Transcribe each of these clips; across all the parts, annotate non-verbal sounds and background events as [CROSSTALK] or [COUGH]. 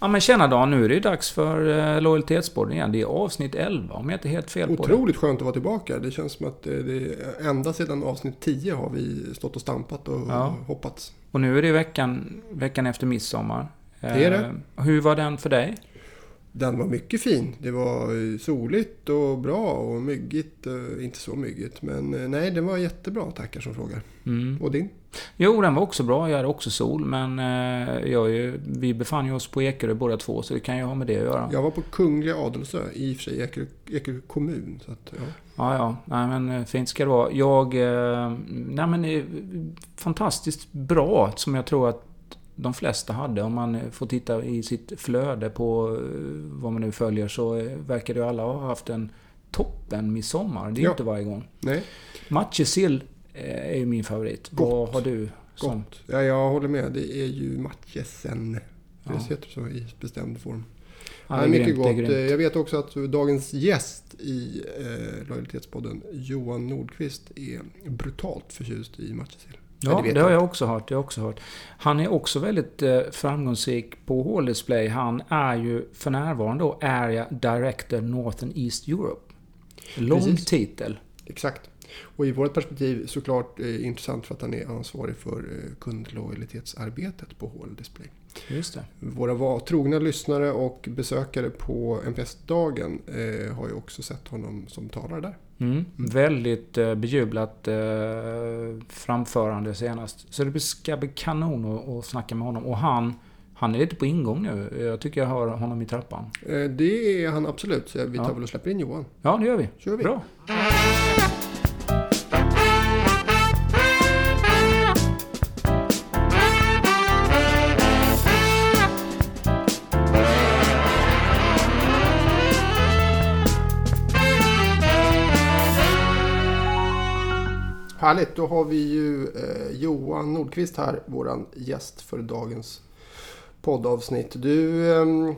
Ja men tjena Dan, nu är det dags för eh, Lojalitetspodden igen. Det är avsnitt 11 om jag inte är helt fel på det. Otroligt skönt att vara tillbaka. Det känns som att det, det, ända sedan avsnitt 10 har vi stått och stampat och Ja. hoppats. Och nu är det veckan, veckan efter midsommar. Det är det. Eh, Hur var den för dig? Den var mycket fin. Det var eh, soligt och bra och myggigt. eh, Inte så myggigt, men eh, nej, den var jättebra. Tackar som frågar. Mm. Och din? Jo, den var också bra. Jag hade också sol, men jag ju, vi befann ju oss på Ekerö båda två, så det kan ju ha med det att göra. Jag var på Kungliga Adelsö, i och för sig Ekerö Ekerö kommun. Så att, ja. Ja, ja. Nej, men fint ska det vara. Jag... Nej, men fantastiskt bra, som jag tror att de flesta hade. Om man får titta i sitt flöde på eh, vad man nu följer så eh, verkar det alla ha haft en toppen midsommar. Det är Ja. inte varje gång. Nej, Matjessill eh, är ju min favorit. Vad Gott. har du som... gott. Ja, jag håller med. Det är ju matjesen. Det Ja. heter så i bestämd form. Ja, det är mycket grymt, det är gott. grymt. Jag vet också att dagens gäst i eh, Lojalitetspodden, Johan Nordqvist, är brutalt förtjust i matjessill. Ja, det det har jag. också hört. Det har också hört. Han är också väldigt eh, framgångsrik på Hall Display. Han är ju för närvarande då Area Director Northern East Europe. Lång Precis. titel. Exakt. Och i vårt perspektiv såklart eh, intressant för att han är ansvarig för eh, kundlojalitetsarbetet på Hall Display. Våra trogna lyssnare och besökare på NPS-dagen eh, har ju också sett honom som talare där. Mm. Väldigt eh, bejublat eh, framförande senast. Så det ska bli kanon att, att snacka med honom. Och han, han är lite på ingång nu. Jag tycker jag hör honom i trappan. Eh, det är han absolut, så vi tar Ja. väl och släpper in Johan. Ja, det gör vi. Kör vi. Bra. Härligt, då har vi ju eh, Johan Nordqvist här, våran gäst för dagens poddavsnitt. Du, ehm,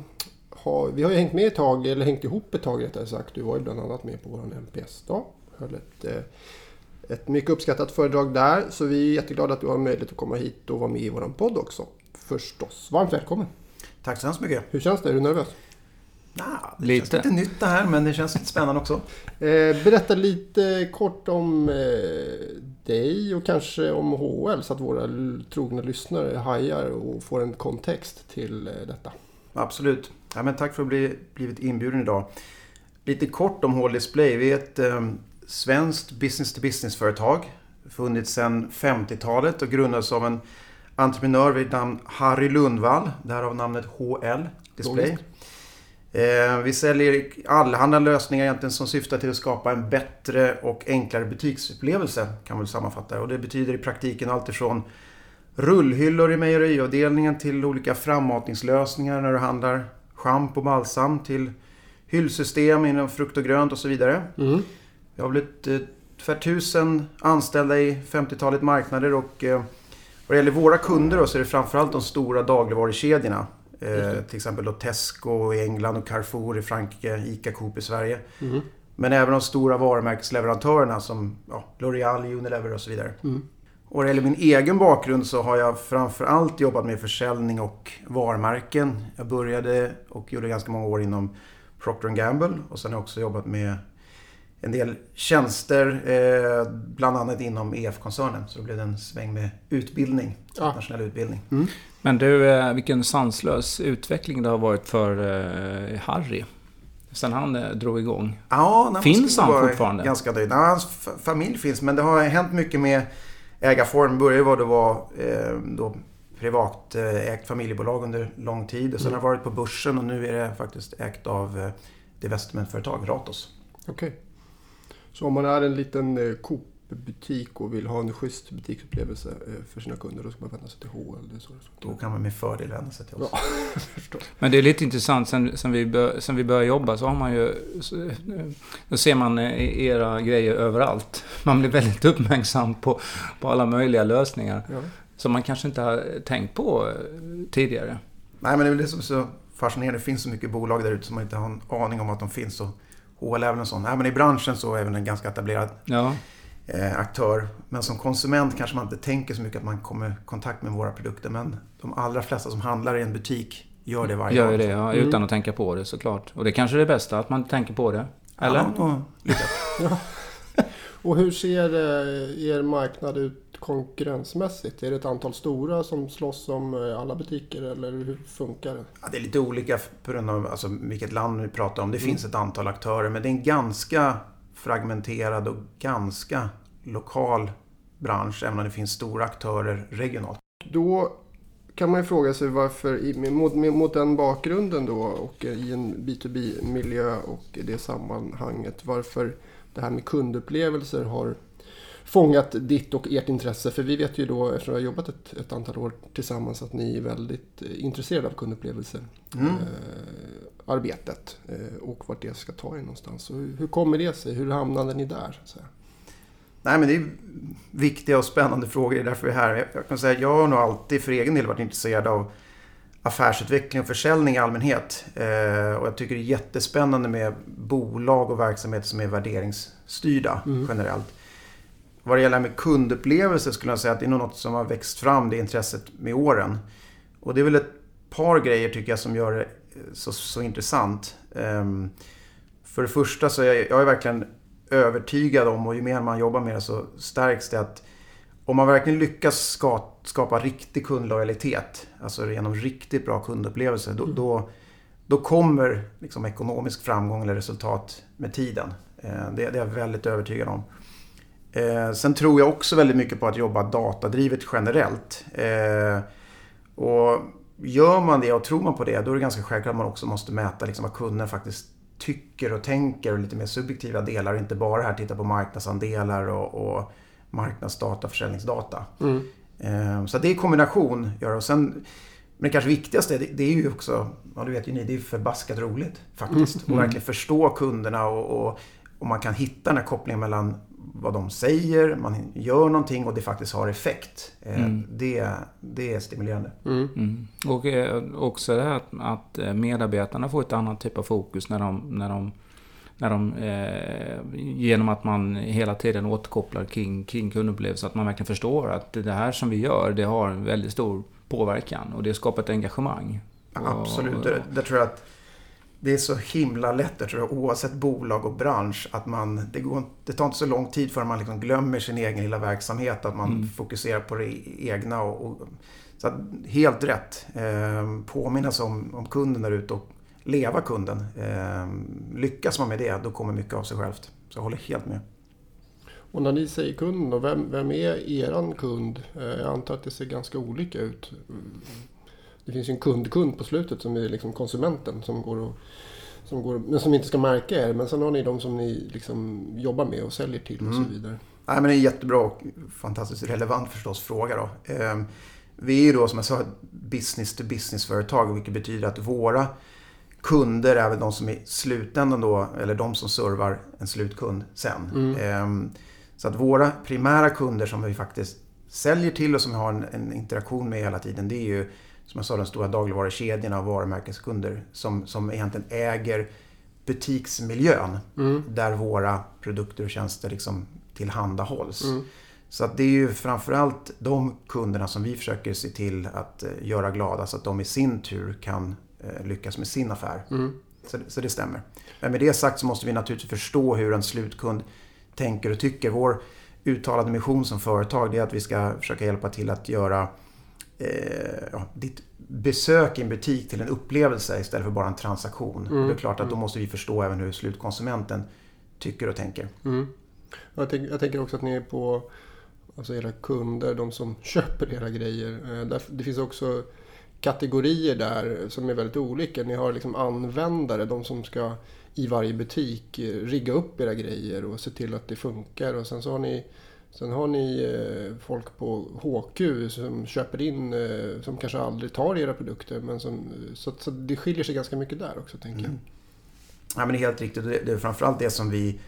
har, vi har ju hängt med ett tag, eller hängt ihop ett tag rättare sagt. Du var ju bland annat med på våran NPS-dag. Höll ett, eh, ett mycket uppskattat föredrag där. Så vi är jätteglada att du har möjlighet att komma hit och vara med i våran podd också. Förstås. Varmt välkommen. Tack så hemskt mycket. Hur känns det? Är du nervös? Nah, det Lite. känns lite nytt det här, men det känns lite spännande också. Eh, berätta lite kort om eh, dig och kanske om HL så att våra trogna lyssnare hajar och får en kontext till eh, detta. Absolut. Ja, men tack för att bli blivit inbjuden idag. Lite kort om Hall Display. Vi är ett eh, svenskt business-to-business-företag. Funnits sedan 50-talet och grundades av en entreprenör vid namn Harry Lundvall. Därav namnet HL Display. Logiskt. Eh, vi säljer allehanda lösningar egentligen som syftar till att skapa en bättre och enklare butiksupplevelse. Kan man väl sammanfatta. Och det betyder i praktiken allt ifrån rullhyllor i mejeriavdelningen till olika frammatningslösningar när du handlar schampo och balsam till hyllsystem inom frukt och grönt och så vidare. Mm. Vi har blivit eh, ungefär tusen anställda i 50-talet marknader och eh, vad det gäller våra kunder då, så är det framförallt de stora dagligvarukedjorna. Eh, till exempel då Tesco i England och Carrefour i Frankrike, ICA Coop i Sverige. Mm. Men även de stora varumärkesleverantörerna som ja, L'Oreal, Unilever och så vidare. Mm. Och vad det gäller min egen bakgrund så har jag framförallt jobbat med försäljning och varumärken. Jag började och gjorde ganska många år inom Procter Gamble och sen har jag också jobbat med en del tjänster, eh, bland annat inom EF-koncernen. Så det blev en sväng med utbildning, Ja. internationell utbildning. Men du, eh, vilken sanslös utveckling det har varit för eh, Harry. Sen han eh, drog igång. Ja, Finns han fortfarande? Ganska nöjd. Nej, hans familj finns, men det har hänt mycket med ägarform. Började var det var eh, då privatägt familjebolag under lång tid. Och sen Mm. har det varit på börsen och nu är det faktiskt ägt av ett investmentföretag, Ratos. Okej. Så om man är en liten eh, Coop-butik och vill ha en schysst butiksupplevelse eh, för sina kunder då ska man vända sig till HL. Det så Då kan man med fördel vända sig till oss. Ja. [LAUGHS] Men det är lite intressant, sen, sen, vi, bör, sen vi började jobba så har man ju... Då ser man eh, era grejer överallt. Man blir väldigt uppmärksam på, på alla möjliga lösningar. Ja. Som man kanske inte har tänkt på eh, tidigare. Nej, men det är väl det som är så fascinerande. Det finns så mycket bolag där ute som man inte har en aning om att de finns. Och HL är väl en sån. Nej, men i branschen så är väl en ganska etablerad Ja, aktör. Men som konsument kanske man inte tänker så mycket att man kommer i kontakt med våra produkter. Men de allra flesta som handlar i en butik gör det varje Gör dag. det, ja, Mm. utan att tänka på det såklart. Och det kanske är det bästa, att man tänker på det. Eller? [LAUGHS] Ja, och lyckas. Och hur ser eh, er marknad ut konkurrensmässigt? Är det ett antal stora som slåss om eh, alla butiker eller hur funkar det? Ja, det är lite olika på grund av alltså, vilket land vi pratar om. Det Mm. finns ett antal aktörer men det är en ganska fragmenterad och ganska lokal bransch även om det finns stora aktörer regionalt. Då kan man ju fråga sig varför, mot, mot den bakgrunden då och eh, i en B2B-miljö och i det sammanhanget, varför det här med kundupplevelser har fångat ditt och ert intresse. För vi vet ju då, eftersom vi har jobbat ett, ett antal år tillsammans, att ni är väldigt eh, intresserade av kundupplevelser. Mm. Arbetet eh, och vart det ska ta er någonstans. Så hur, kommer det sig? Hur hamnade ni där? Nej men det är viktiga och spännande frågor, det är därför vi är här. Jag- kan säga jag har nog alltid för egen del varit intresserad av affärsutveckling och försäljning i allmänhet. Eh, och jag tycker det är jättespännande med bolag och verksamheter som är värderingsstyrda Mm. generellt. Vad det gäller med kundupplevelse skulle jag säga att det är något som har växt fram, det intresset med åren. Och det är väl ett par grejer tycker jag som gör det så, så intressant. Ehm, för det första så är jag, jag är verkligen övertygad om och ju mer man jobbar med det så stärks det att om man verkligen lyckas ska, skapa riktig kundlojalitet, alltså genom riktigt bra kundupplevelse, då, då, då kommer liksom ekonomisk framgång eller resultat med tiden. Eh, Det, det är jag väldigt övertygad om. Eh, sen tror jag också väldigt mycket på att jobba datadrivet generellt. Och gör man det och tror man på det, då är det ganska självklart att man också måste mäta liksom vad kunden faktiskt tycker och tänker och lite mer subjektiva delar och inte bara här titta på marknadsandelar och, och marknadsdata, försäljningsdata. Mm. Eh, Så det är kombination. Gör. Och sen, men det kanske viktigaste, det, det är ju också, ja det vet ju ni, det är förbaskat roligt faktiskt. Mm. Och verkligen förstå kunderna och, och, och man kan hitta den här kopplingen mellan vad de säger, man gör någonting och det faktiskt har effekt. Eh, Mm. Det, det är stimulerande. Mm. Mm. Och eh, också det här att, att eh, medarbetarna får ett annat typ av fokus när de, när de, när de eh, genom att man hela tiden återkopplar kring, kring kundupplevelse, att man verkligen förstår att det här som vi gör, det har en väldigt stor påverkan och det skapar ett engagemang. Absolut. Och- Det, det tror jag att det är så himla lätt, jag tror jag, oavsett bolag och bransch, att man, det, går, det tar inte så lång tid förrän man liksom glömmer sin egen lilla verksamhet, att man Mm. fokuserar på det egna. Och, och, så att, helt rätt. Eh, påminnas om, om kunden där ute och leva kunden. Eh, lyckas man med det, då kommer mycket av sig självt. Så jag håller helt med. Och när ni säger kunden vem, vem är eran kund? Eh, Jag antar att det ser ganska olika ut. Mm. Det finns ju en kund-kund på slutet som är liksom konsumenten som går och som går, men som inte ska märka er. Men sen har ni de som ni liksom jobbar med och säljer till och så Mm. vidare. Nej, men det är en jättebra och fantastiskt relevant förstås fråga då. Eh, Vi är ju då som jag sa ett business to business-företag vilket betyder att våra kunder är väl de som i slutändan då, eller de som servar en slutkund sen. Mm. Eh, Så att våra primära kunder som vi faktiskt säljer till och som vi har en interaktion med hela tiden det är ju som jag sa de stora dagligvarukedjorna och varumärkeskunder som, som egentligen äger butiksmiljön Mm. där våra produkter och tjänster liksom tillhandahålls. Mm. Så att det är ju framförallt de kunderna som vi försöker se till att eh, göra glada så att de i sin tur kan eh, lyckas med sin affär. Mm. Så, så det stämmer. Men med det sagt så måste vi naturligtvis förstå hur en slutkund tänker och tycker. Vår uttalade mission som företag är att vi ska försöka hjälpa till att göra eh, ja, ditt besök i en butik till en upplevelse istället för bara en transaktion. Mm. Det är klart att då måste vi förstå även hur slutkonsumenten tycker och tänker. Mm. Jag, tänk, jag tänker också att ni är på alltså era kunder, de som köper era grejer. Eh, det finns också kategorier där som är väldigt olika. Ni har liksom användare, de som ska i varje butik eh, rigga upp era grejer och se till att det funkar. Och sen så har ni Sen har ni eh, folk på HQ som köper in, eh, som kanske aldrig tar era produkter. Men som, så, så det skiljer sig ganska mycket där också tänker jag. Mm. Ja, men det är helt riktigt. Det det är framförallt det som vi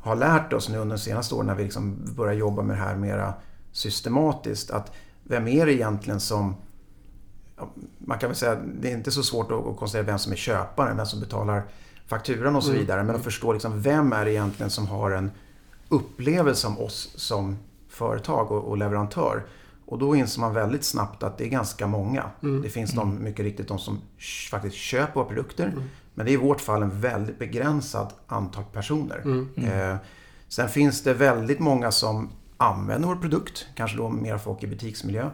har lärt oss nu under de senaste åren när vi liksom börjar jobba med det här mera systematiskt. Att vem är det egentligen som... Man kan väl säga det är inte så svårt att konstatera vem som är köparen, vem som betalar fakturan och så Mm. vidare. Men att förstå liksom vem är det egentligen som har en upplevelse om oss som företag och, och leverantör. Och då inser man väldigt snabbt att det är ganska många. Mm. Det finns de, mycket riktigt de som faktiskt köper våra produkter. Men det är i vårt fall en väldigt begränsad antal personer. Mm. Eh, sen finns det väldigt många som använder vår produkt. Kanske då mer folk i butiksmiljö.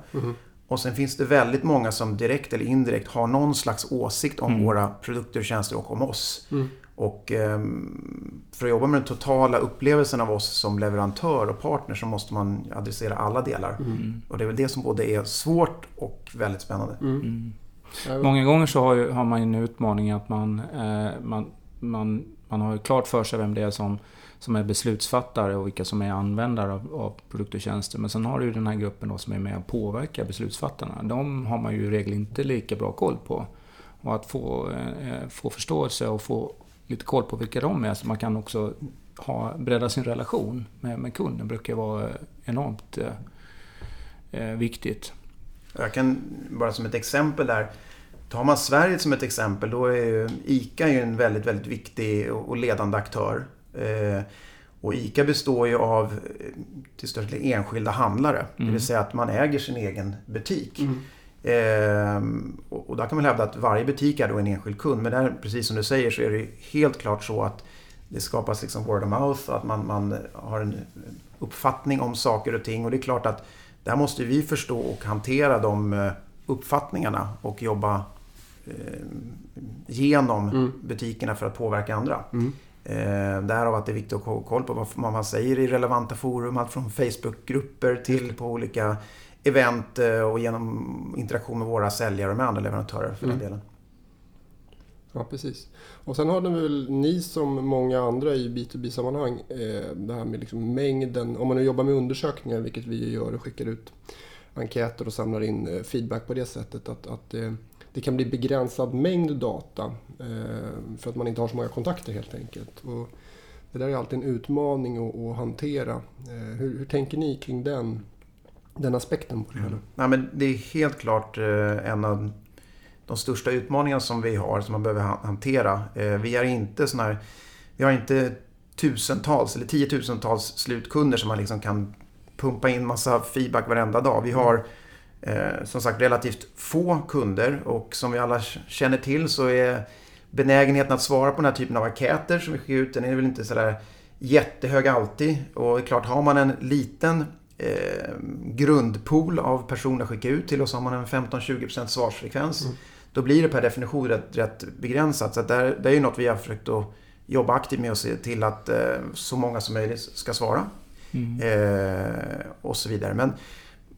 Mm. Och sen finns det väldigt många som direkt eller indirekt har någon slags åsikt om våra produkter, tjänster och om oss. Mm. Och ehm, för att jobba med den totala upplevelsen av oss som leverantör och partner så måste man adressera alla delar. Mm. Och det är väl det som både är svårt och väldigt spännande. Mm. Ja, Många gånger så har, ju, har man ju en utmaning att man, eh, man, man, man har ju klart för sig vem det är som, som är beslutsfattare och vilka som är användare av, av produkter och tjänster. Men sen har du ju den här gruppen då som är med och påverkar beslutsfattarna. De har man ju i regel inte lika bra koll på. Och att få, eh, få förståelse och få lite koll på vilka de är så man kan också ha, bredda sin relation med, med kunden brukar vara enormt eh, eh, viktigt. Jag kan bara som ett exempel där. Tar man Sverige som ett exempel då är ju ICA ju en väldigt, väldigt viktig och ledande aktör. Eh, och ICA består ju av eh, till största del enskilda handlare. Det Mm. vill säga att man äger sin egen butik. Mm. Ehm, och och där kan man hävda att varje butik är då en enskild kund. Men där, precis som du säger, så är det helt klart så att det skapas liksom word of mouth. Att man, man har en uppfattning om saker och ting. Och det är klart att där måste vi förstå och hantera de eh, uppfattningarna och jobba eh, genom Mm. butikerna för att påverka andra. Mm. Eh, därav att det är viktigt att ha koll på vad man säger i relevanta forum. Allt från Facebookgrupper till på olika event eh, och genom interaktion med våra säljare och med andra leverantörer för Mm. den delen. Ja, precis. Och sen har ni väl ni som många andra i B2B-sammanhang eh, det här med liksom mängden, om man nu jobbar med undersökningar, vilket vi gör och skickar ut enkäter och samlar in feedback på det sättet, att, att det kan bli begränsad mängd data eh, för att man inte har så många kontakter helt enkelt. Och det där är alltid en utmaning att, att hantera. Eh, hur, hur tänker ni kring den, den aspekten på det hela? Mm. Ja, men det är helt klart eh, en av de största utmaningarna som vi har som man behöver hantera. Eh, Vi är inte sån här, vi har inte tusentals eller tiotusentals slutkunder som man liksom kan pumpa in massa feedback varenda dag. Vi har eh, som sagt relativt få kunder och som vi alla känner till så är benägenheten att svara på den här typen av enkäter som vi skickar ut, den är väl inte sådär jättehög alltid. Och det är klart, har man en liten eh, grundpool av personer att skicka ut till och så har man en 15-20% svarsfrekvens. Mm. Då blir det per definition rätt, rätt begränsat. Så där, det är ju något vi har försökt att jobba aktivt med och se till att eh, så många som möjligt ska svara. Mm. Eh, och så vidare. Men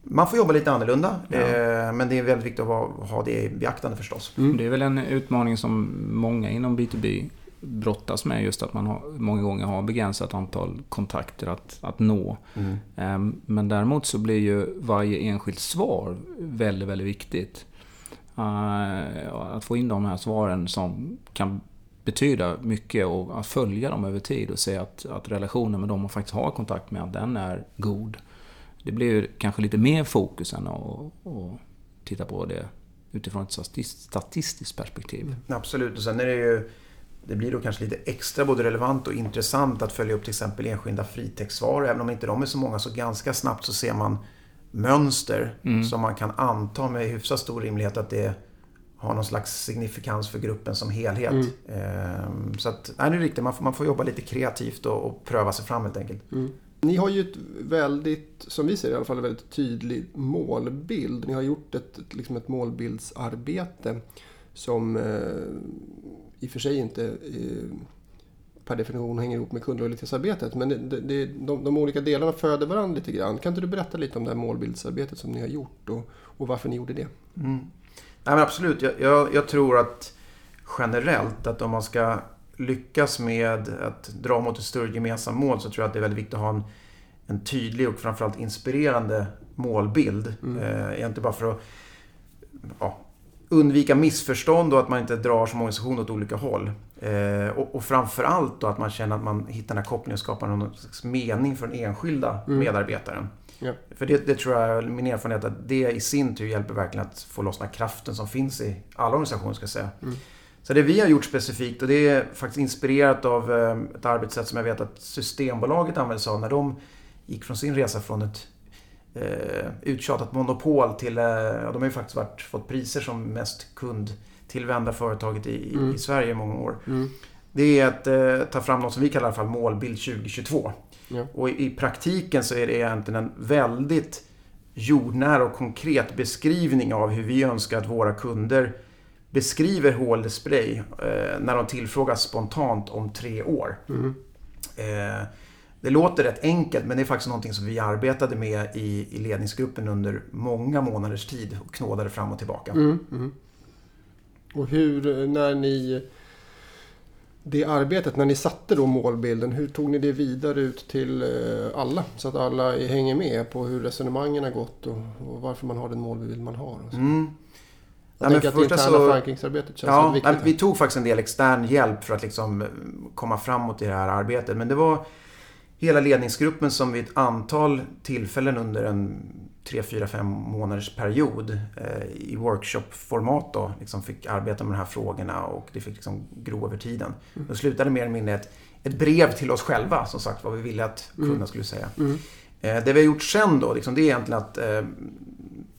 man får jobba lite annorlunda. Ja. Eh, men det är väldigt viktigt att ha, ha det i beaktande förstås. Mm. Det är väl en utmaning som många inom B2B brottas med just att man har, många gånger har begränsat antal kontakter att, att nå. Mm. Ehm, Men däremot så blir ju varje enskilt svar väldigt, väldigt viktigt. Eh, Att få in de här svaren som kan betyda mycket och att följa dem över tid och se att, att relationen med dem man faktiskt har kontakt med, att den är god. Det blir ju kanske lite mer fokus än att, titta på det utifrån ett statis- statistiskt perspektiv. Absolut. Och sen är det ju det blir då kanske lite extra både relevant och intressant att följa upp till exempel enskilda fritextsvar. Även om inte de är så många så ganska snabbt så ser man mönster Mm. som man kan anta med hyfsat stor rimlighet att det har någon slags signifikans för gruppen som helhet. Mm. Ehm, Så att, nej, det är riktigt. Man får, man får jobba lite kreativt och, och pröva sig fram helt enkelt. Mm. Ni har ju ett väldigt, som vi ser det i alla fall, en väldigt tydlig målbild. Ni har gjort ett, liksom ett målbildsarbete som eh, i och för sig inte eh, per definition hänger ihop med kundlojalitetsarbetet. Men det, det, de, de olika delarna föder varandra lite grann. Kan inte du berätta lite om det här målbildsarbetet som ni har gjort och, och varför ni gjorde det? Mm. Nej, men absolut. Jag, jag, jag tror att generellt att om man ska lyckas med att dra mot ett större gemensamt mål så tror jag att det är väldigt viktigt att ha en, en tydlig och framförallt inspirerande målbild. Mm. Eh, egentligen bara för att ja, undvika missförstånd och att man inte drar som organisation åt olika håll. Eh, och, och framförallt då att man känner att man hittar den här kopplingen och skapar någon slags mening för den enskilda Mm. medarbetaren. Ja. För det, det tror jag, min erfarenhet, att det i sin tur hjälper verkligen att få lossna kraften som finns i alla organisationer ska jag säga. Mm. Så det vi har gjort specifikt och det är faktiskt inspirerat av eh, ett arbetssätt som jag vet att Systembolaget använde sig av när de gick från sin resa från ett eh, uttjatat monopol till, eh, ja, de har ju faktiskt varit, fått priser som mest kundtillvända företaget i, Mm. i Sverige i många år. Mm. Det är att eh, ta fram något som vi kallar i alla fall målbild 2022. Ja. Och i, i praktiken så är det egentligen en väldigt jordnära och konkret beskrivning av hur vi önskar att våra kunder beskriver HL Display eh, när de tillfrågas spontant om tre år. Mm. Eh, det låter rätt enkelt men det är faktiskt någonting som vi arbetade med i, i ledningsgruppen under många månaders tid och knådade fram och tillbaka. Mm. Mm. Och hur, när ni... Det arbetet, när ni satte då målbilden, hur tog ni det vidare ut till eh, alla? Så att alla hänger med på hur resonemangen har gått och, och varför man har den målbild man har. Mm. Jag Nej, tänker att det interna så- förankringsarbetet känns Ja, viktigt. nej, vi tog faktiskt en del extern hjälp för att liksom eh, komma framåt i det här arbetet. Men det var hela ledningsgruppen som vid ett antal tillfällen under en 3, 4, 5 månaders period eh, i workshopformat då liksom fick arbeta med de här frågorna och det fick liksom gro över tiden. Mm. Det slutade mer eller mindre ett, ett brev till oss själva som sagt vad vi ville att kunderna Mm. skulle säga. Mm. Eh, Det vi har gjort sen då, liksom, det är egentligen att eh,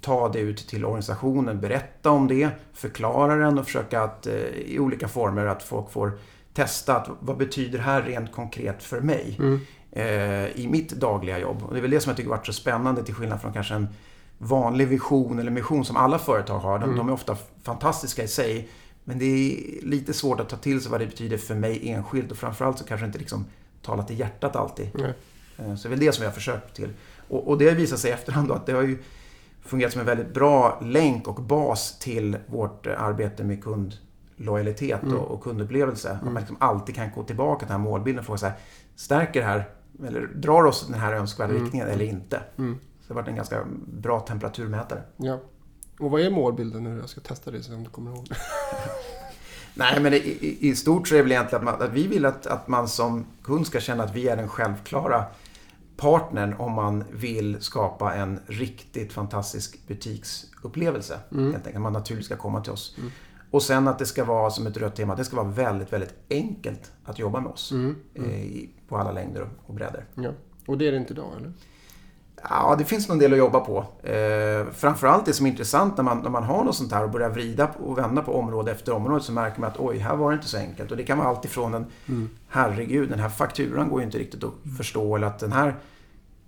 ta det ut till organisationen, berätta om det, förklara den och försöka att eh, i olika former att folk får testa att vad betyder det här rent konkret för mig Mm. eh, i mitt dagliga jobb. Och det är väl det som jag tycker varit så spännande till skillnad från kanske en vanlig vision eller mission som alla företag har. De, Mm. de är ofta fantastiska i sig. Men det är lite svårt att ta till sig vad det betyder för mig enskilt och framförallt så kanske inte liksom talar till hjärtat alltid. Eh, Så det är väl det som vi har försökt till. Och, och det har visat sig i efterhand då att det har ju fungerat som en väldigt bra länk och bas till vårt eh, arbete med kundlojalitet Mm. och, och kundupplevelse. Att man liksom alltid kan gå tillbaka till den här målbilden och fråga så här, stärker det här eller drar oss den här önskvärda Mm. riktningen eller inte? Mm. Så det har varit en ganska bra temperaturmätare. Ja. Och vad är målbilden nu? Jag ska testa det så om du kommer ihåg. [LAUGHS] Nej, men i, i, i stort så är det väl egentligen att, man, att vi vill att, att man som kund ska känna att vi är den självklara partnern om man vill skapa en riktigt fantastisk butiksupplevelse. Mm. Helt enkelt. Man naturligt ska komma till oss. Mm. Och sen att det ska vara som ett rött tema, det ska vara väldigt, väldigt enkelt att jobba med oss. Mm. eh, i- På alla längder och bredder. Ja. Och det är det inte idag eller? Ja, det finns nog en del att jobba på. Eh, framförallt det som är intressant när man, när man har något sånt här och börjar vrida och vända på område efter område så märker man att oj, här var det inte så enkelt. Och det kan vara allt ifrån en Mm. herregud, den här fakturan går ju inte riktigt att förstå eller att den här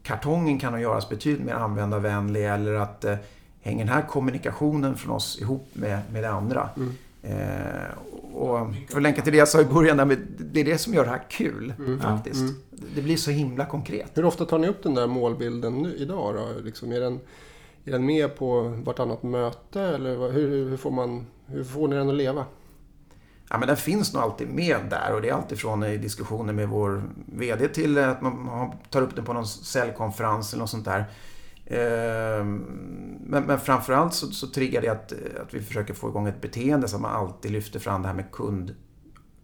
kartongen kan nog göras betydligt mer användarvänlig eller att eh, hänger den här kommunikationen från oss ihop med, med det andra. Mm. Eh, och för att länka till det jag sa i början, där det är det som gör det här kul Mm. faktiskt. Mm. Det blir så himla konkret. Hur ofta tar ni upp den där målbilden nu, idag då? Liksom, är, den, är den med på vartannat möte eller hur, hur, får man, hur får ni den att leva? Ja, men den finns nog alltid med där och det är alltifrån i diskussioner med vår VD till att man tar upp den på någon säljkonferens eller något sånt där. Ehm, Men, men framförallt så, så triggar det att, att vi försöker få igång ett beteende att man alltid lyfter fram det här med kund,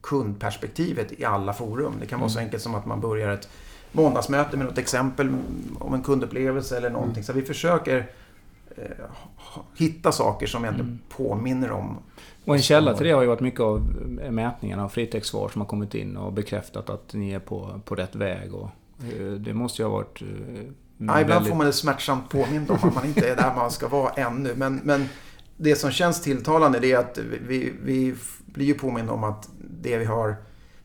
kundperspektivet i alla forum. Det kan vara så enkelt som att man börjar ett måndagsmöte med något exempel om en kundupplevelse eller någonting. Så vi försöker eh, hitta saker som egentligen påminner om Och en källa till det har ju varit mycket av mätningarna av Fritex-svar som har kommit in och bekräftat att ni är på, på rätt väg. Och, eh, det måste ju ha varit... Ja, ibland väldigt- får man det smärtsamt påmind om att man inte är där man ska vara ännu. Men, men det som känns tilltalande är att vi, vi blir ju påminna om att det vi har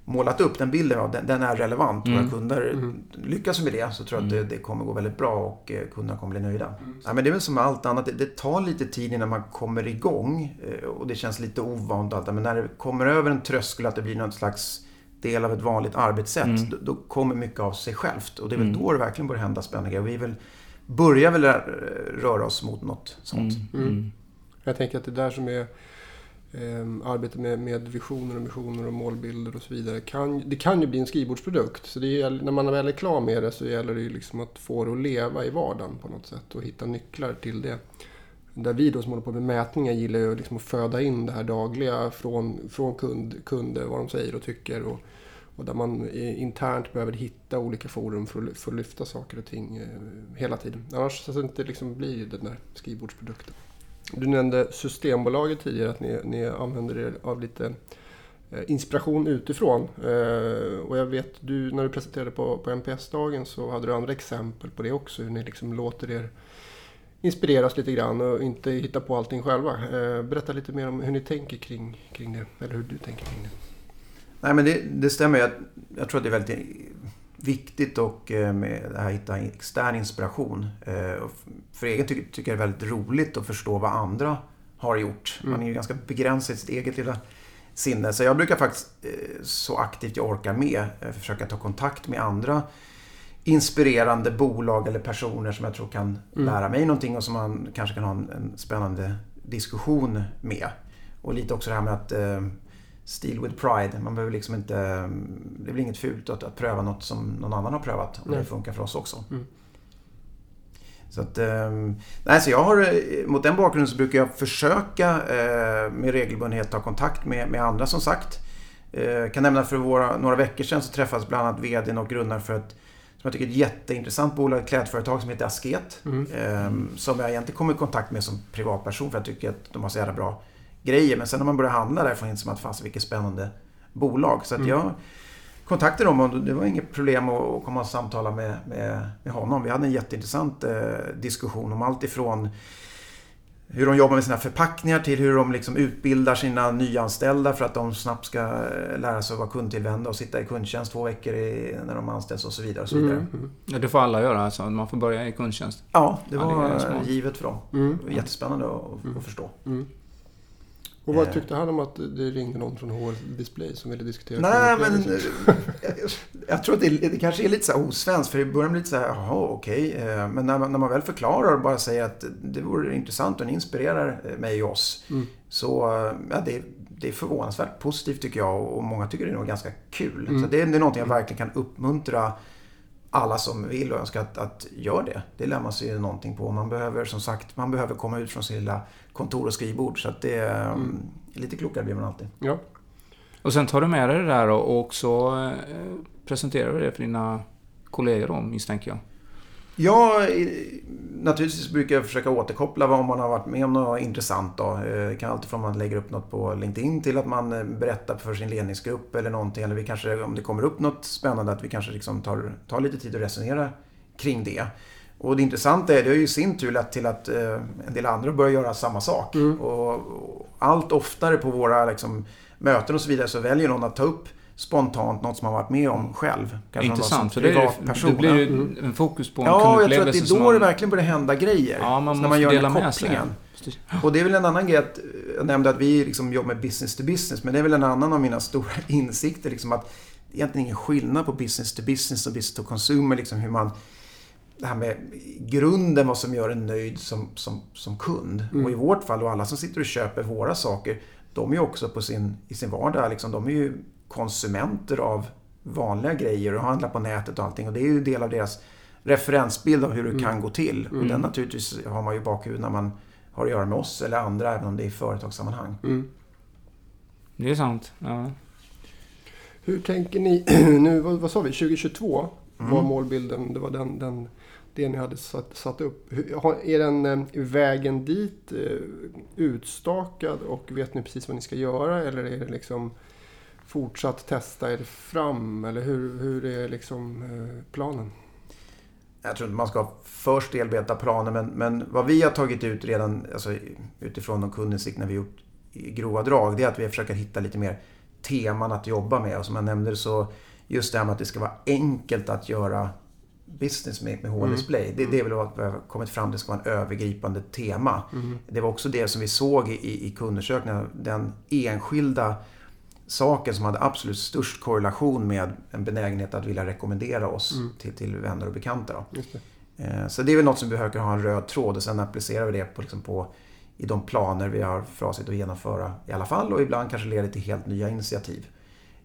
målat upp, den bilden av, den, den är relevant. Mm. Våra kunder Mm. lyckas med det så tror jag att det, Mm. det kommer gå väldigt bra och eh, kunderna kommer bli nöjda. Ja, men det är väl som med allt annat, det, det tar lite tid innan man kommer igång eh, och det känns lite ovant och allt det. Men när det kommer över en tröskel att det blir någon slags del av ett vanligt arbetssätt, Mm. då, då kommer mycket av sig självt. Och det är väl Mm. då det verkligen börjar hända spännande. Och Vi vill, börjar väl röra oss mot något sånt. Mm, Mm. mm. Jag tänker att det där som är eh, arbetet med, med visioner och missioner och målbilder och så vidare. Kan, det kan ju bli en skrivbordsprodukt. Så det gäller, när man väl är klar med det så gäller det ju liksom att få det att leva i vardagen på något sätt och hitta nycklar till det. Där vi då som håller på med mätningar gillar ju liksom att föda in det här dagliga från, från kund, kunder, vad de säger och tycker. Och, och där man internt behöver hitta olika forum för att, för att lyfta saker och ting eh, hela tiden. Annars så att det inte liksom blir den där skrivbordsprodukten. Du nämnde Systembolaget tidigare, att ni, ni använder er av lite eh, inspiration utifrån. Eh, och jag vet, du, när du presenterade på, på NPS-dagen så hade du andra exempel på det också. Hur ni liksom låter er inspireras lite grann och inte hitta på allting själva. Eh, berätta lite mer om hur ni tänker kring, kring det. Eller hur du tänker kring det. Nej men det, det stämmer. Jag, jag tror att det är väldigt viktigt och eh, med det här hitta extern inspiration. Eh, för egen tycker, tycker jag det är väldigt roligt att förstå vad andra har gjort. Man är ju ganska begränsad i sitt eget lilla sinne. Så jag brukar faktiskt så aktivt jag orkar med försöka ta kontakt med andra inspirerande bolag eller personer som jag tror kan mm. lära mig någonting och som man kanske kan ha en, en spännande diskussion med. Och lite också det här med att Steel with pride. Man behöver liksom inte... Det blir inget fult att, att pröva något som någon annan har prövat. Om det funkar för oss också. Mm. Så att, ehm, nej, så jag har, eh, mot den bakgrunden så brukar jag försöka eh, med regelbundenhet ta kontakt med, med andra som sagt. Jag kan nämna för våra, några veckor sedan så träffades bland annat VDn och grundaren för ett jag tycker är ett jätteintressant bolag, ett klädföretag som heter Asket. Mm. Eh, som jag egentligen kom i kontakt med som privatperson för jag tycker att de har så jävla bra grejer. Men sen när man börjar handla där får man att fast vilket spännande bolag. Så att mm. jag kontaktade dem och det var inget problem att komma och samtala med, med, med honom. Vi hade en jätteintressant eh, diskussion om allt ifrån hur de jobbar med sina förpackningar till hur de liksom utbildar sina nyanställda för att de snabbt ska eh, lära sig att vara kundtillvända och sitta i kundtjänst två veckor i, när de anställs och så vidare. Och så vidare. Mm, mm. Ja, det får alla göra alltså? Man får börja i kundtjänst? Ja, det var ja, det givet för dem. Mm. Jättespännande att, mm. att förstå. Och vad eh. tyckte han om att det ringde någon från HR Display som ville diskutera? Nej, men jag tror att det, det kanske är lite så här osvenskt. För i början blir det lite så här, jaha, okej. Okay. Eh, men när man, när man väl förklarar och bara säger att det vore intressant och ni inspirerar mig och oss. Mm. Så ja, det, det är förvånansvärt positivt tycker jag och många tycker det är nog ganska kul. Mm. Så det, det är någonting jag verkligen kan uppmuntra alla som vill och önskar att, att gör det. Det lär man sig någonting på. Man behöver som sagt man behöver komma ut från sin lilla kontor och skrivbord. Så att det är mm. lite klokare blir man alltid. Ja. Och sen tar du med dig det där och också eh, presenterar det för dina kollegor då, misstänker jag. Ja, naturligtvis brukar jag försöka återkoppla vad man har varit med om något intressant. Då. Det eh, kan alltid från att man lägger upp något på LinkedIn till att man eh, berättar för sin ledningsgrupp eller någonting. Eller vi kanske, om det kommer upp något spännande, att vi kanske liksom tar, tar lite tid att resonera kring det. Och det intressanta är, det har ju i sin tur lett till att eh, en del andra börjar göra samma sak. Mm. Och, allt oftare på våra liksom, möten och så vidare så väljer någon att ta upp spontant något som man varit med om själv. Kanske Intressant, för det, det blir ju en fokus på en Ja, jag tror att det är då man... det verkligen börjar hända grejer. Ja, man måste man gör dela med sig. Och det är väl en annan grej att, jag nämnde att vi liksom jobbar med business to business, men det är väl en annan av mina stora [LAUGHS] insikter. Liksom att det är egentligen ingen skillnad på business to business och business to consumer. Liksom hur man, det här med grunden, vad som gör en nöjd som, som, som kund. Mm. Och i vårt fall, och alla som sitter och köper våra saker, de är ju också på sin, i sin vardag, liksom, de är ju konsumenter av vanliga grejer och handlar på nätet och allting. Och det är ju en del av deras referensbild av hur det mm. kan gå till. Mm. Och den naturligtvis har man ju bakhuvudet när man har att göra med oss eller andra, även om det är i företagssammanhang. Mm. Det är sant. Ja. Hur tänker ni [CLEARS THROAT] nu, vad, vad sa vi, 2022 mm. var målbilden, det var den, den det ni hade satt, satt upp. Är den eh, vägen dit eh, utstakad och vet ni precis vad ni ska göra eller är det liksom fortsatt testa er fram? Eller hur, hur är liksom eh, planen? Jag tror inte man ska för stelbenta planer men, men vad vi har tagit ut redan alltså, utifrån de kundinsikt när vi gjort i grova drag det är att vi försöker hitta lite mer teman att jobba med. Och som jag nämnde så just det här med att det ska vara enkelt att göra business med, med H-display. Mm. Det, det är väl vad vi har kommit fram till Det ska vara en övergripande tema. Mm. Det var också det som vi såg i, i kundundersökningen. Den enskilda saken som hade absolut störst korrelation med en benägenhet att vilja rekommendera oss mm. till, till vänner och bekanta. Då. Det. Eh, så det är väl något som vi försöker ha en röd tråd och sen applicerar vi det på, liksom på, i de planer vi har för avsikt att genomföra i alla fall och ibland kanske leder till helt nya initiativ.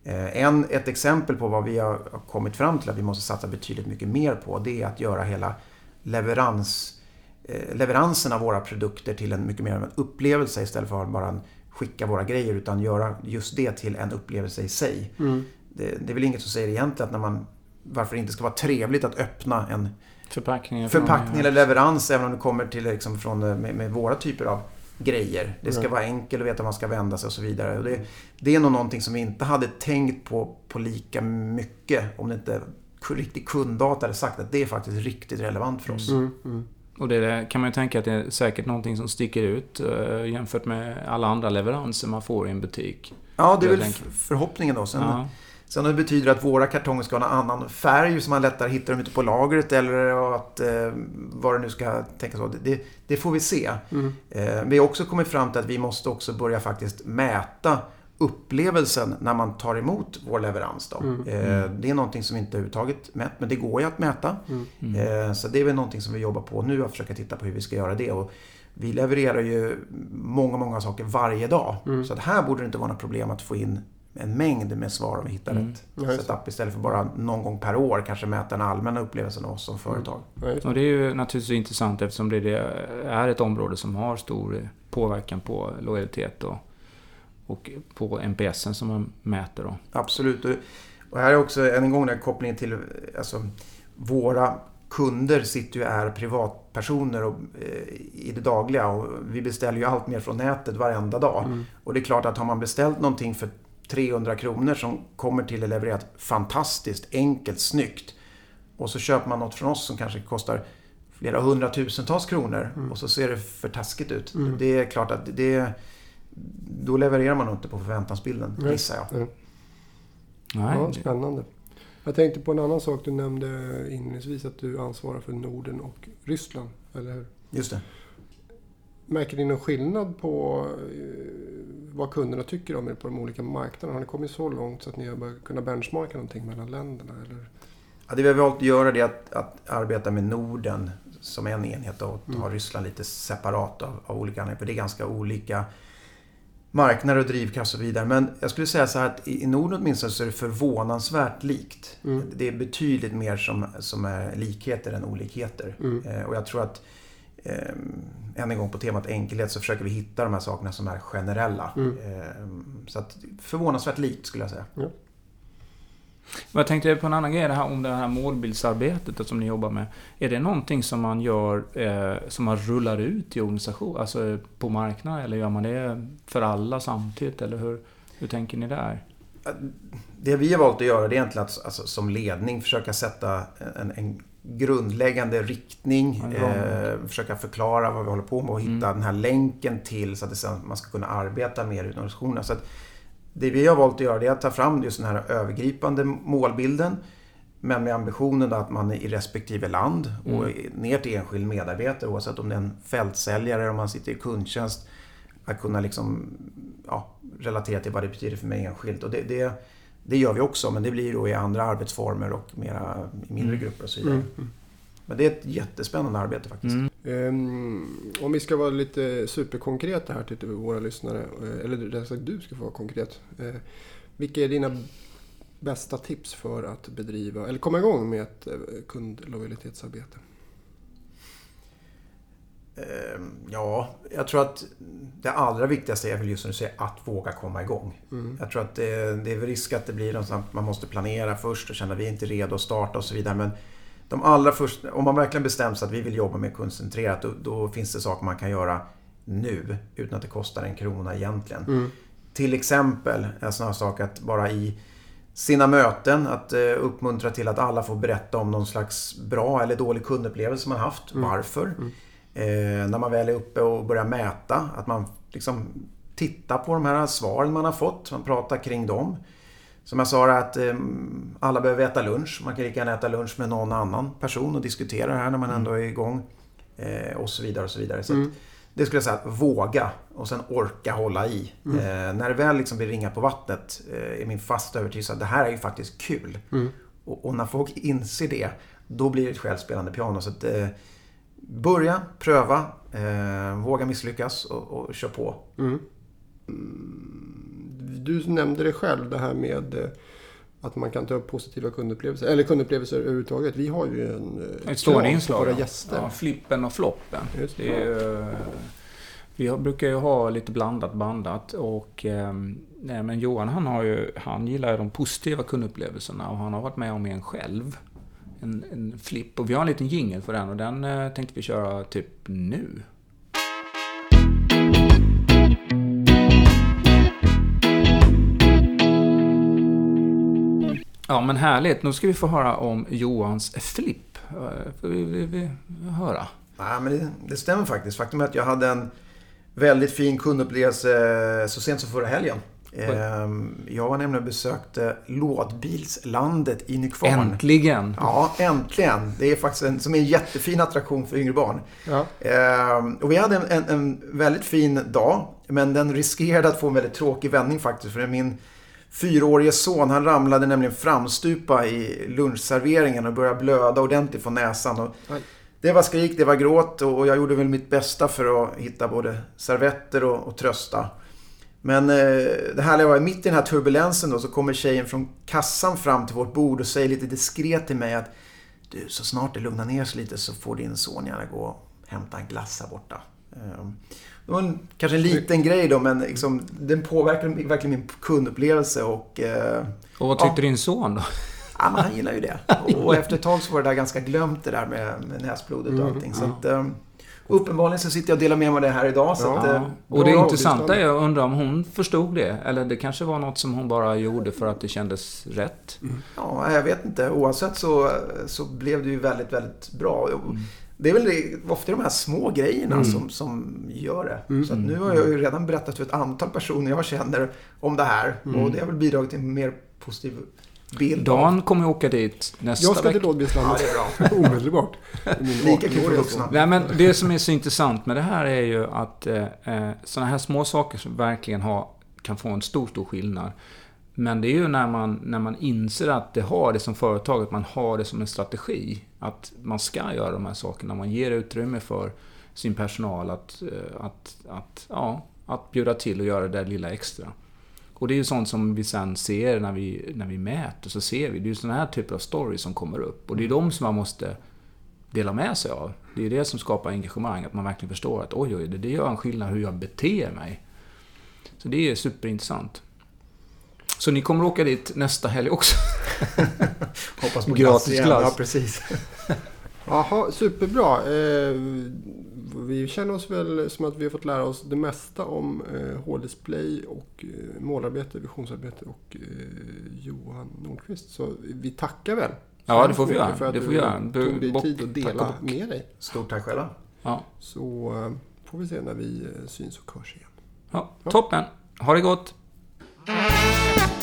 Eh, en, ett exempel på vad vi har kommit fram till att vi måste satsa betydligt mycket mer på det är att göra hela leverans, eh, leveransen av våra produkter till en mycket mer av en upplevelse istället för bara en skicka våra grejer utan göra just det till en upplevelse i sig. Mm. Det, det, är väl inget som säger egentligen att när man, varför det inte ska vara trevligt att öppna en förpackning, förpackning eller leverans även om det kommer till liksom från, med, med våra typer av grejer. Det ska Mm. vara enkelt att veta var man ska vända sig och så vidare. Och det, det är nog någonting som vi inte hade tänkt på, på lika mycket om det inte riktigt kunddata hade sagt att det är faktiskt riktigt relevant för oss. Mm, mm. Och det kan man ju tänka att det är säkert någonting som sticker ut eh, jämfört med alla andra leveranser man får i en butik. Ja, det är väl tänker- förhoppningen då. Sen, Ja. sen det betyder att våra kartonger ska ha en annan färg så man lättare hittar dem ute på lagret eller att eh, vad det nu ska tänkas vara. Det, det, det får vi se. Mm. Eh, vi har också kommit fram till att vi måste också börja faktiskt mäta upplevelsen när man tar emot vår leverans. Då. Mm. Eh, det är någonting som vi inte överhuvudtaget mätt, men det går ju att mäta. Mm. Eh, så det är väl någonting som vi jobbar på nu, att försöka titta på hur vi ska göra det. Och vi levererar ju många, många saker varje dag. Mm. Så att här borde det inte vara något problem att få in en mängd med svar om vi hittar Mm. rätt Ja, setup istället för bara någon gång per år kanske mäta den allmänna upplevelsen av oss som företag. Det. Och det är ju naturligtvis intressant eftersom det det är ett område som har stor påverkan på lojalitet och, och på NPSen som man mäter. Då. Absolut. Och, här är också än en gång den kopplingen till alltså, våra kunder sitter ju är privatpersoner och, eh, i det dagliga och vi beställer ju allt mer från nätet varenda dag. Mm. Och det är klart att har man beställt någonting för 300 kronor som kommer till och levererat fantastiskt, enkelt, snyggt. Och så köper man något från oss som kanske kostar flera hundratusentals kronor och så ser det för taskigt ut. Mm. Det är klart att det... Då levererar man inte på förväntansbilden, Nej. gissar jag. Ja. Nej, Ja, spännande. Jag tänkte på en annan sak. Du nämnde inledningsvis att du ansvarar för Norden och Ryssland, eller hur? Just det. Märker ni någon skillnad på eh, vad kunderna tycker om er på de olika marknaderna? Har ni kommit så långt så att ni har börjat kunna benchmarka någonting mellan länderna? Eller? Ja, det vi har valt att göra är att, att arbeta med Norden som en enhet och Mm. ha Ryssland lite separat av, av olika anledningar. För det är ganska olika marknader och drivkraft och så vidare. Men jag skulle säga så här att i Norden åtminstone så är det förvånansvärt likt. Mm. Det är betydligt mer som, som är likheter än olikheter. Mm. Eh, och jag tror att eh, än en gång på temat enkelhet så försöker vi hitta de här sakerna som är generella. Mm. Eh, så att förvånansvärt likt skulle jag säga. Men jag tänkte på en annan grej, det här om det här målbildsarbetet som ni jobbar med. Är det någonting som man gör, eh, som man rullar ut i organisation, alltså på marknaden? Eller gör man det för alla samtidigt? Eller hur, hur tänker ni där? Det vi har valt att göra det är egentligen att alltså, som ledning försöka sätta en, en grundläggande riktning. Eh, försöka förklara vad vi håller på med och hitta Mm. den här länken till så att det man ska kunna arbeta mer inom organisationen. Så att det vi har valt att göra är att ta fram just den här övergripande målbilden. Men med ambitionen att man i respektive land och Mm. ner till enskild medarbetare oavsett om det är en fältsäljare eller om man sitter i kundtjänst. Att kunna liksom, ja, relatera till vad det betyder för mig enskilt. Och det, det, det gör vi också men det blir då i andra arbetsformer och mera i mindre Mm. grupper och så vidare. Mm. Men det är ett jättespännande arbete faktiskt. Mm. Ehm, om vi ska vara lite superkonkreta här till våra lyssnare, eh, eller rättare sagt du ska få vara konkret. Eh, vilka är dina bästa tips för att bedriva, eller komma igång med ett eh, kundlojalitetsarbete? Ehm, Ja, jag tror att det allra viktigaste är väl just som du säger att våga komma igång. Mm. Jag tror att det, det är risk att det blir någonstans man måste planera först och känna att vi är inte redo att starta och så vidare. Men de allra första, om man verkligen bestämmer sig att vi vill jobba med kundcentrerat då, då finns det saker man kan göra nu utan att det kostar en krona egentligen. Mm. Till exempel en sån här sak att bara i sina möten att eh, uppmuntra till att alla får berätta om någon slags bra eller dålig kundupplevelse man haft. Mm. Varför? Mm. Eh, när man väl är uppe och börjar mäta, att man liksom tittar på de här svaren man har fått, man pratar kring dem. Som jag sa att eh, alla behöver äta lunch. Man kan lika gärna äta lunch med någon annan person och diskutera det här när man ändå är igång. Eh, och så vidare och så vidare. Så Mm. att, det skulle jag säga, att våga och sen orka hålla i. Mm. Eh, när det väl liksom blir ringa på vattnet eh, är min fasta övertygelse att det här är ju faktiskt kul. Mm. Och, och när folk inser det, då blir det ett självspelande piano. Så att, eh, börja, pröva, eh, våga misslyckas och, och kör på. Du nämnde det själv, det här med eh, att man kan ta upp positiva kundupplevelser, eller kundupplevelser överhuvudtaget. Vi har ju en eh, Ett stående på inslag. våra gäster. Ja, flippen och floppen. Just det. Det ju, eh, vi brukar ju ha lite blandat bandat och eh, nej, men Johan han, har ju, han gillar ju de positiva kundupplevelserna och han har varit med om en själv. En, en flipp och vi har en liten jingel för den och den tänkte vi köra typ nu. Ja, men härligt. Nu ska vi få höra om Johans flipp. Eh, Får vi, vi, vi höra. Nej, men det, det stämmer faktiskt. Faktum är att jag hade en väldigt fin kundupplevelse så sent som förra helgen. Ehm, Jag var nämligen och besökte lådbilslandet i Nykvarn. Äntligen! Ja, äntligen. Det är faktiskt en, som är en jättefin attraktion för yngre barn. Ja. Ehm, och vi hade en, en, en väldigt fin dag, men den riskerade att få en väldigt tråkig vändning faktiskt. För min fyraårige son, han ramlade nämligen framstupa i lunchserveringen och började blöda ordentligt från näsan. Det var skrik, det var gråt och jag gjorde väl mitt bästa för att hitta både servetter och, och trösta. Men eh, det härliga var, mitt i den här turbulensen då så kommer tjejen från kassan fram till vårt bord och säger lite diskret till mig att Du, så snart det lugnar ner sig lite så får din son gärna gå och hämta en glass här borta. Eh, Det var en, kanske en liten grej då men liksom, den påverkade verkligen min kundupplevelse och eh, Och vad tyckte din son då? Ja, men han gillar ju det. [LAUGHS] Och efter ett tag så var det där ganska glömt det där med, med näsblodet och allting. Så att, eh, uppenbarligen så sitter jag och delar med mig av det här idag. Så Ja. att, eh, Ja. Och det intressanta är, jag undrar om hon förstod det? Eller det kanske var något som hon bara gjorde för att det kändes rätt? Ja, jag vet inte. Oavsett så, så blev det ju väldigt, väldigt bra. Det är väl det, ofta de här små grejerna som, som gör det. Så att nu har jag ju redan berättat för ett antal personer jag känner om det här. Och det har väl bidragit till en mer positiv bild. Dan kommer åka dit nästa Jag ska till vecka. Lådbilslandet Ja, det är bra. [LAUGHS] omedelbart. Lika kul för 18-åriga vuxna. son. Nej, men det som är så intressant med det här är ju att eh, eh, sådana här små saker som verkligen har, kan få en stor, stor skillnad. Men det är ju när man, när man inser att det har det som företag, att man har det som en strategi. Att man ska göra de här sakerna. Man ger utrymme för sin personal att, eh, att, att, ja, att bjuda till och göra det där lilla extra. Och det är ju sånt som vi sen ser när vi, när vi mäter, så ser vi. Det är ju sådana här typer av stories som kommer upp. Och det är de som man måste dela med sig av. Det är det som skapar engagemang, att man verkligen förstår att oj, oj, det gör en skillnad hur jag beter mig. Så det är superintressant. Så ni kommer åka dit nästa helg också? [LAUGHS] Hoppas på Gratis glass igen. glass. Ja, precis. [LAUGHS] Jaha, superbra. Eh, vi känner oss väl som att vi har fått lära oss det mesta om eh, hårddisplay och eh, målarbete, visionsarbete och eh, Johan Nordqvist. Så vi tackar väl. Ja, det får vi göra. För att Det får du göra. tog dig tid att tack dela och bock. med dig. Stort tack själva. Ja. Så eh, får vi se när vi eh, syns och hörs igen. ja. Toppen! Ha det gott! Thank